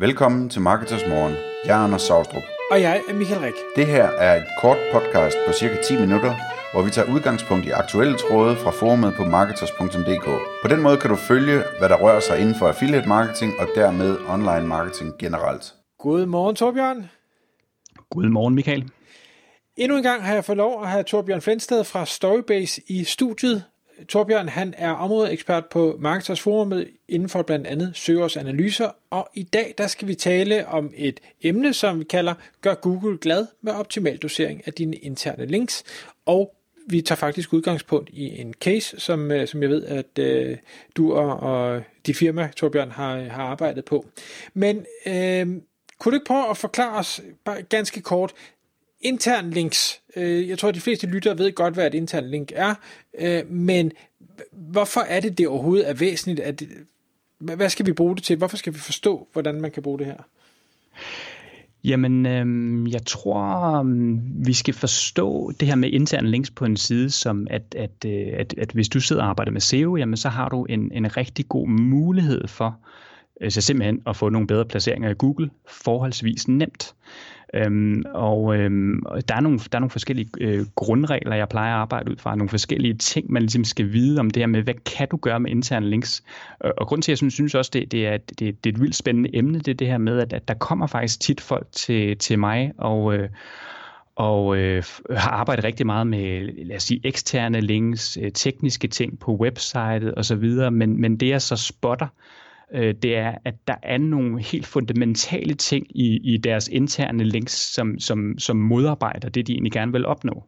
Velkommen til Marketers Morgen. Jeg er Anders Saustrup. Og jeg er Michael Rik. Det her er et kort podcast på cirka 10 minutter, hvor vi tager udgangspunkt i aktuelle tråde fra forumet på marketers.dk. På den måde kan du følge, hvad der rører sig inden for affiliate marketing og dermed online marketing generelt. Godmorgen, Torbjørn. Godmorgen, Michael. Endnu en gang har jeg fået lov at have Torbjørn Flensted fra Storybase i studiet. Torbjørn han er områdeekspert på Marketers Forumet inden for blandt andet søgeårsanalyser, og i dag der skal vi tale om et emne, som vi kalder Gør Google glad med optimal dosering af dine interne links, og vi tager faktisk udgangspunkt i en case, som, øh, som jeg ved, at øh, du og, og dit firma, Torbjørn, har, har arbejdet på. Men øh, kunne du ikke prøve at forklare os bare ganske kort, intern links. Øh, jeg tror, at de fleste lyttere ved godt, hvad et intern link er, øh, men hvorfor er det, det overhovedet er væsentligt? At, hvad skal vi bruge det til? Hvorfor skal vi forstå, hvordan man kan bruge det her? Jamen, øh, jeg tror, øhm, vi skal forstå det her med interne links på en side, som at, at, øh, at, at hvis du sidder og arbejder med SEO, jamen så har du en, en rigtig god mulighed for så simpelthen at få nogle bedre placeringer i Google forholdsvis nemt. Øhm, og øhm, der, er nogle, der er nogle forskellige øh, grundregler, jeg plejer at arbejde ud fra, nogle forskellige ting, man ligesom skal vide om det her med, hvad kan du gøre med interne links? Og, og grunden til, at jeg synes, synes også, det, det, er, det, det er et vildt spændende emne, det er det her med, at, at der kommer faktisk tit folk til, til mig, og øh, og øh, har arbejdet rigtig meget med, lad os sige, eksterne links, øh, tekniske ting på websitet osv., men, men det jeg så spotter, øh, det er, at der er nogle helt fundamentale ting i, i deres interne links, som, som, som modarbejder det, de egentlig gerne vil opnå.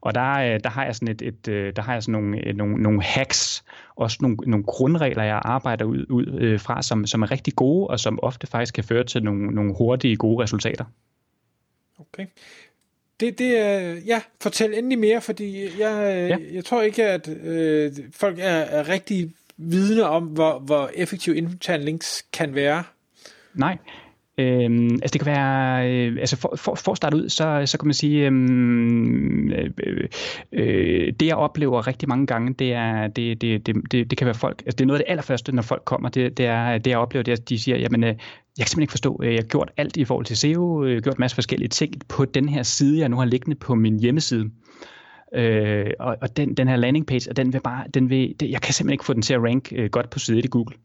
Og der, øh, der har jeg sådan et, et øh, der har jeg sådan nogle, nogle, nogle hacks, også nogle, nogle grundregler, jeg arbejder ud, ud øh, fra, som, som er rigtig gode, og som ofte faktisk kan føre til nogle, nogle hurtige, gode resultater. Okay. Det, det er, ja, fortæl endelig mere, fordi jeg, ja. jeg tror ikke, at øh, folk er, er rigtig vidne om, hvor, hvor effektiv intern links kan være? Nej. Øhm, altså det kan være, øh, altså for, for, for at starte ud, så, så kan man sige, øhm, øh, øh, øh, det jeg oplever rigtig mange gange, det er, det, det, det, det, det kan være folk, altså det er noget af det allerførste, når folk kommer, det, det er, det jeg oplever, det er, at de siger, jamen, øh, jeg kan simpelthen ikke forstå, øh, jeg har gjort alt i forhold til SEO, jeg øh, har gjort en masse forskellige ting på den her side, jeg nu har liggende på min hjemmeside. Øh, og og den, den her landing page, og den vil bare, den vil, det, jeg kan simpelthen ikke få den til at rank øh, godt på siden i Google.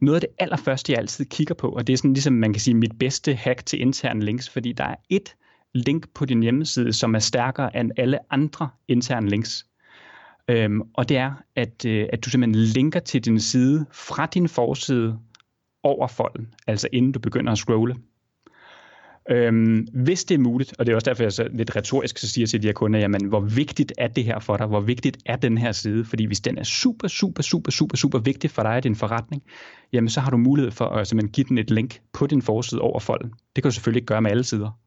Noget af det allerførste, jeg altid kigger på, og det er sådan ligesom, man kan sige, mit bedste hack til interne links, fordi der er et link på din hjemmeside, som er stærkere end alle andre interne links. Øhm, og det er, at, øh, at du simpelthen linker til din side fra din forside over folden, altså inden du begynder at scrolle. Øhm, hvis det er muligt, og det er også derfor, jeg så lidt retorisk så siger til de her kunder, jamen, hvor vigtigt er det her for dig? Hvor vigtigt er den her side? Fordi hvis den er super, super, super, super, super vigtig for dig i din forretning, jamen så har du mulighed for at simpelthen give den et link på din forside over folden. Det kan du selvfølgelig ikke gøre med alle sider.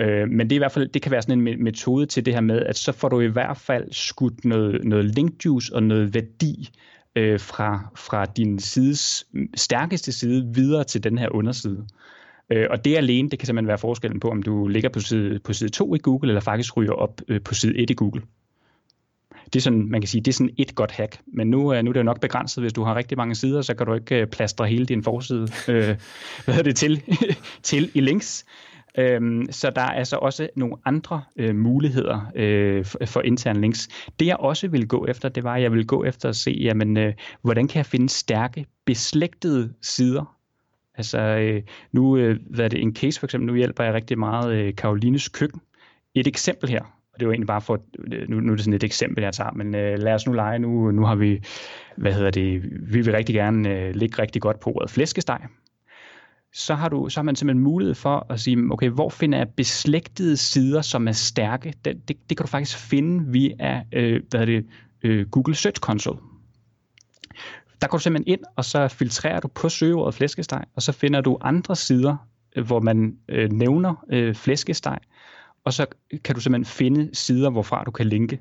Øh, men det, er i hvert fald, det kan være sådan en metode til det her med, at så får du i hvert fald skudt noget, noget link juice og noget værdi øh, fra, fra din sides stærkeste side videre til den her underside. Øh, og det alene, det kan simpelthen være forskellen på, om du ligger på side, på side 2 i Google, eller faktisk ryger op øh, på side 1 i Google. Det er sådan, man kan sige, det er sådan et godt hack. Men nu, øh, nu er det jo nok begrænset, hvis du har rigtig mange sider, så kan du ikke øh, plastre hele din forside øh, hvad det, til, til i links. Øhm, så der er altså også nogle andre øh, muligheder øh, for, for interne links. Det jeg også vil gå efter, det var, at jeg vil gå efter at se, jamen, øh, hvordan kan jeg finde stærke, beslægtede sider Altså øh, nu, øh, hvad er det, en case for eksempel, nu hjælper jeg rigtig meget øh, Karolines køkken. Et eksempel her, og det var egentlig bare for, øh, nu, nu er det sådan et eksempel, jeg tager, men øh, lad os nu lege, nu, nu har vi, hvad hedder det, vi vil rigtig gerne øh, ligge rigtig godt på ordet flæskesteg. Så har, du, så har man simpelthen mulighed for at sige, okay, hvor finder jeg beslægtede sider, som er stærke? Det, det, det kan du faktisk finde via øh, hvad er det, øh, Google Search Console. Der går du simpelthen ind, og så filtrerer du på søgeordet flæskesteg, og så finder du andre sider, øh, hvor man øh, nævner øh, flæskesteg, og så kan du simpelthen finde sider, hvorfra du kan linke.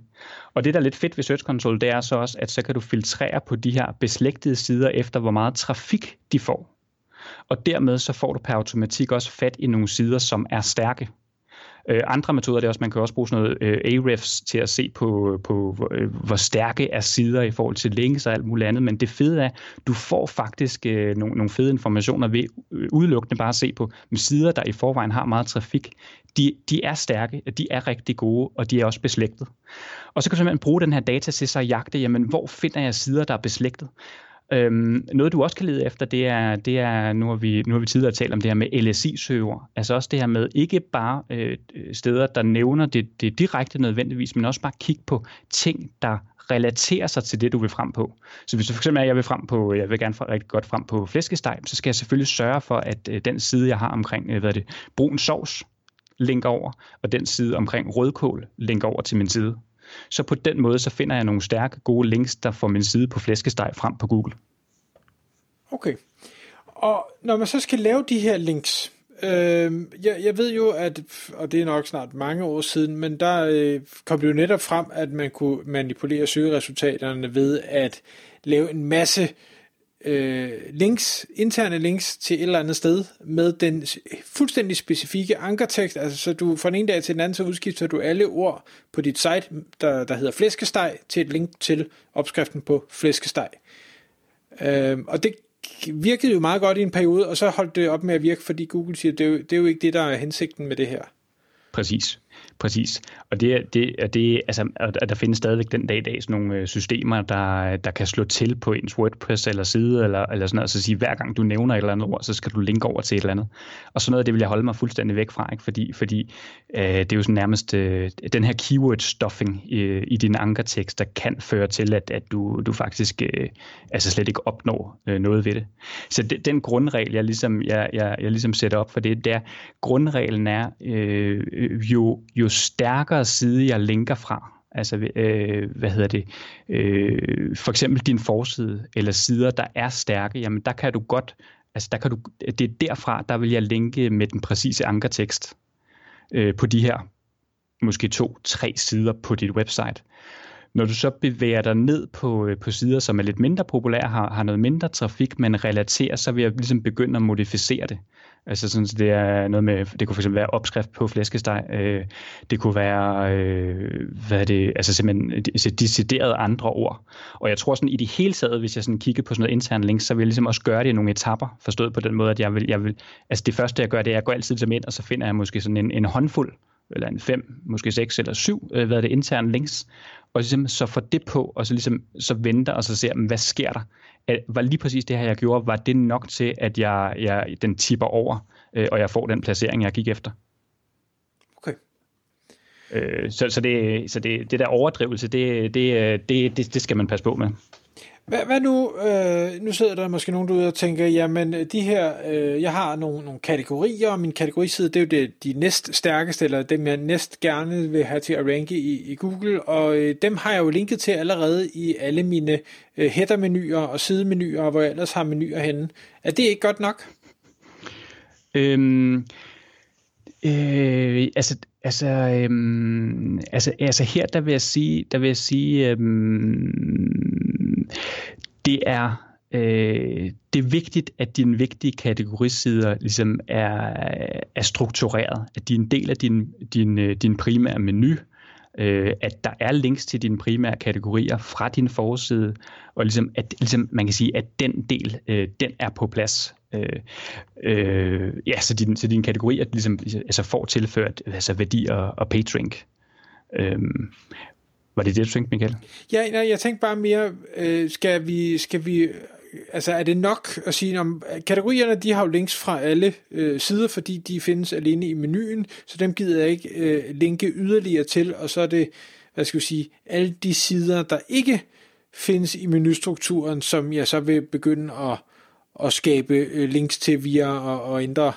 Og det, der er lidt fedt ved Search Console, det er så også, at så kan du filtrere på de her beslægtede sider efter, hvor meget trafik de får. Og dermed så får du per automatik også fat i nogle sider, som er stærke. Øh, andre metoder det er også, man kan også bruge sådan noget øh, AREFs til at se på, på hvor, øh, hvor stærke er sider i forhold til links og alt muligt andet, men det fede er, du får faktisk øh, nogle, nogle fede informationer ved øh, udelukkende bare at se på med sider, der i forvejen har meget trafik. De, de er stærke, de er rigtig gode, og de er også beslægtet. Og så kan du simpelthen bruge den her data til så at jagte, jamen hvor finder jeg sider, der er beslægtet? Øhm, noget du også kan lede efter, det er, det er nu, har vi, nu har vi tidligere talt om det her med LSI-søger. Altså også det her med ikke bare øh, steder, der nævner det, det direkte nødvendigvis, men også bare kigge på ting, der relaterer sig til det, du vil frem på. Så hvis du for eksempel er, jeg vil frem på, jeg vil gerne rigtig godt frem på flæskesteg, så skal jeg selvfølgelig sørge for, at øh, den side, jeg har omkring øh, hvad er det, brun sovs, linker over, og den side omkring rødkål linker over til min side. Så på den måde, så finder jeg nogle stærke, gode links, der får min side på flæskesteg frem på Google. Okay. Og når man så skal lave de her links, øh, jeg, jeg ved jo, at, og det er nok snart mange år siden, men der øh, kom det jo netop frem, at man kunne manipulere søgeresultaterne ved at lave en masse øh, øh, links, interne links til et eller andet sted med den fuldstændig specifikke ankertekst, altså så du fra den ene dag til den anden, så udskifter du alle ord på dit site, der, der hedder flæskesteg, til et link til opskriften på flæskesteg. Øh, og det virkede jo meget godt i en periode, og så holdt det op med at virke, fordi Google siger, det er jo, det er jo ikke det, der er hensigten med det her. Præcis. Præcis. Og det, det, det, altså, at der findes stadigvæk den dag i dag sådan nogle øh, systemer, der, der kan slå til på ens WordPress eller side, eller, eller sådan noget, så sige, hver gang du nævner et eller andet ord, så skal du linke over til et eller andet. Og sådan noget, det vil jeg holde mig fuldstændig væk fra, ikke? fordi, fordi øh, det er jo sådan nærmest øh, den her keyword stuffing i, i din ankertekst, der kan føre til, at, at du, du faktisk øh, altså slet ikke opnår øh, noget ved det. Så det, den grundregel, jeg ligesom, jeg, jeg, jeg ligesom sætter op for det, der grundreglen er øh, øh jo, jo jo stærkere side jeg linker fra, altså øh, hvad hedder det, øh, for eksempel din forside eller sider, der er stærke, jamen der kan du godt, altså der kan du, det er derfra, der vil jeg linke med den præcise ankertekst øh, på de her måske to, tre sider på dit website. Når du så bevæger dig ned på, øh, på sider, som er lidt mindre populære, har, har noget mindre trafik, men relaterer, så vil jeg ligesom begynde at modificere det. Altså sådan, det er noget med, det kunne fx være opskrift på flæskesteg, øh, det kunne være, øh, hvad er det, altså simpelthen altså decideret andre ord. Og jeg tror sådan i det hele taget, hvis jeg sådan kigger på sådan noget intern links, så vil jeg ligesom også gøre det i nogle etapper, forstået på den måde, at jeg vil, jeg vil altså det første jeg gør, det er, at jeg går altid til ind, og så finder jeg måske sådan en, en håndfuld, eller en fem, måske seks eller syv, øh, hvad er det, interne links, og ligesom så får det på, og så ligesom så venter og så ser, hvad sker der? Var lige præcis det her, jeg gjorde, var det nok til, at jeg, jeg den tipper over, øh, og jeg får den placering, jeg gik efter? Okay. Øh, så så, det, så det, det der overdrivelse, det, det, det, det, det skal man passe på med. Hvad, hvad nu, øh, nu sidder der måske nogen derude og tænker, jamen øh, de her, øh, jeg har nogle, nogle kategorier, og min kategoriside, det er jo det, de næst stærkeste, eller dem jeg næst gerne vil have til at ranke i, i Google, og øh, dem har jeg jo linket til allerede i alle mine øh, header-menuer og sidemenuer, hvor jeg ellers har menuer henne. Er det ikke godt nok? Øhm, øh, altså, altså, øhm, altså, altså her der vil jeg sige, der vil jeg sige, øhm, det er øh, det er vigtigt, at dine vigtige kategorisider ligesom er, er struktureret, at de er en del af din, din, øh, din primære menu, øh, at der er links til dine primære kategorier fra din forside, og ligesom, at ligesom man kan sige, at den del, øh, den er på plads. Øh, øh, ja, så din, så din kategorier ligesom, altså får tilført altså værdi og, og PageRank. Øh, var det det, du tænkte, Michael? Ja, nej, jeg tænkte bare mere, øh, skal vi, skal vi altså er det nok at sige, om kategorierne de har jo links fra alle øh, sider, fordi de findes alene i menuen, så dem gider jeg ikke øh, linke yderligere til, og så er det, hvad skal vi sige, alle de sider, der ikke findes i menustrukturen, som jeg så vil begynde at, at skabe øh, links til via og, og ændre,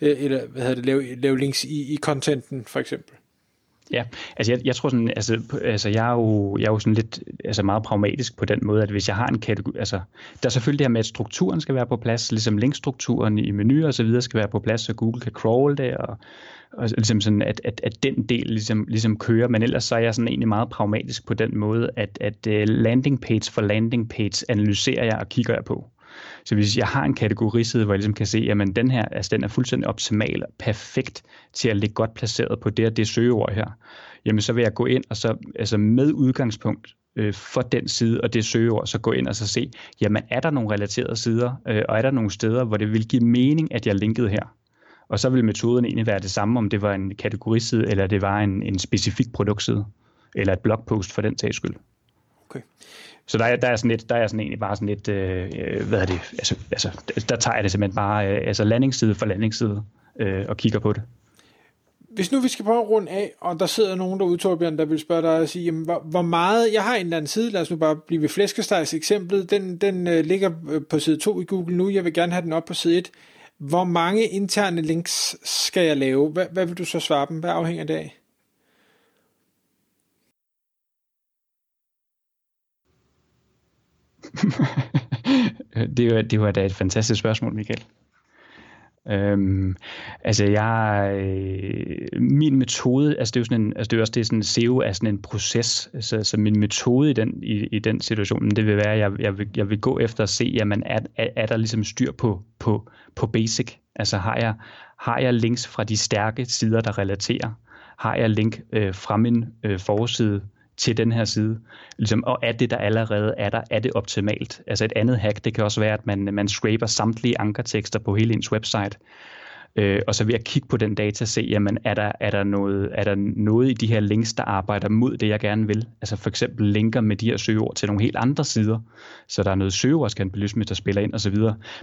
øh, eller hvad hedder det, lave, lave links i, i contenten for eksempel. Ja, altså jeg, jeg tror sådan, altså, altså jeg, er jo, jeg er jo sådan lidt altså meget pragmatisk på den måde, at hvis jeg har en kategori, altså der er selvfølgelig det her med, at strukturen skal være på plads, ligesom linkstrukturen i menuer og så videre skal være på plads, så Google kan crawl det, og, og ligesom sådan, at, at, at den del ligesom, ligesom kører, men ellers så er jeg sådan egentlig meget pragmatisk på den måde, at, at øh, landing page for landing page analyserer jeg og kigger jeg på. Så hvis jeg har en kategoriside, hvor jeg ligesom kan se, at den her altså, den er fuldstændig optimal og perfekt til at ligge godt placeret på det og det søgeord her, jamen så vil jeg gå ind og så altså med udgangspunkt øh, for den side og det søgeord, så gå ind og så se, jamen er der nogle relaterede sider, øh, og er der nogle steder, hvor det vil give mening, at jeg linkede her? Og så vil metoden egentlig være det samme, om det var en kategoriside, eller det var en, en specifik produktside, eller et blogpost for den sags skyld. Okay. Så der er, der er sådan lidt, der er sådan egentlig bare sådan lidt, øh, øh hvad er det, altså, altså, der tager jeg det simpelthen bare, øh, altså landingsside for landingsside, øh, og kigger på det. Hvis nu vi skal prøve at runde af, og der sidder nogen derude, Torbjørn, der vil spørge dig og sige, jamen, hvor, hvor meget, jeg har en eller anden side, lad os nu bare blive ved flæskestegs eksemplet, den, den øh, ligger øh, på side 2 i Google nu, jeg vil gerne have den op på side 1. Hvor mange interne links skal jeg lave? Hvad, hvad vil du så svare dem? Hvad afhænger det af? det, var, det var da et fantastisk spørgsmål, Michael. Øhm, altså jeg, øh, min metode, altså det er jo sådan en, altså det er også det er sådan SEO er sådan en proces, så, så min metode i den, i, i den situation, det vil være, at jeg, jeg, vil, jeg vil gå efter at se, jamen er, er, er der ligesom styr på, på, på basic, altså har jeg, har jeg links fra de stærke sider, der relaterer, har jeg link øh, fra min øh, forside? Til den her side. Ligesom, og er det, der allerede er der, er det optimalt? Altså et andet hack, det kan også være, at man, man scraper samtlige ankertekster på hele ens website, Øh, og så vil jeg kigge på den data se, jamen er der, er, der noget, er der noget i de her links, der arbejder mod det, jeg gerne vil? Altså for eksempel linker med de her søgeord til nogle helt andre sider, så der er noget søgeordskanpalytisme, der spiller ind osv.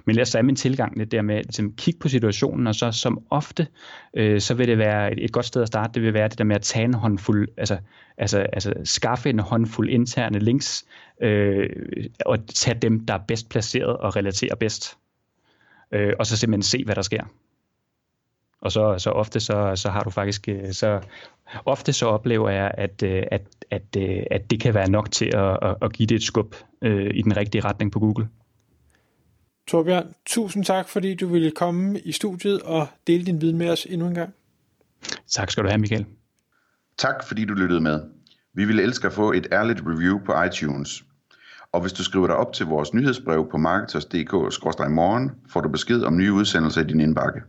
Men lad os min tilgang lidt der med at ligesom, kigge på situationen, og så som ofte, øh, så vil det være et, et godt sted at starte, det vil være det der med at tage en håndfuld, altså, altså, altså skaffe en håndfuld interne links, øh, og tage dem, der er bedst placeret og relaterer bedst. Øh, og så simpelthen se, hvad der sker. Og så, så ofte så, så har du faktisk, øh, så ofte så oplever jeg, at, øh, at, at, øh, at det kan være nok til at, at give det et skub øh, i den rigtige retning på Google. Torbjørn, tusind tak, fordi du ville komme i studiet og dele din viden med os endnu en gang. Tak skal du have, Michael. Tak, fordi du lyttede med. Vi ville elske at få et ærligt review på iTunes. Og hvis du skriver dig op til vores nyhedsbrev på marketers.dk-morgen, får du besked om nye udsendelser i din indbakke.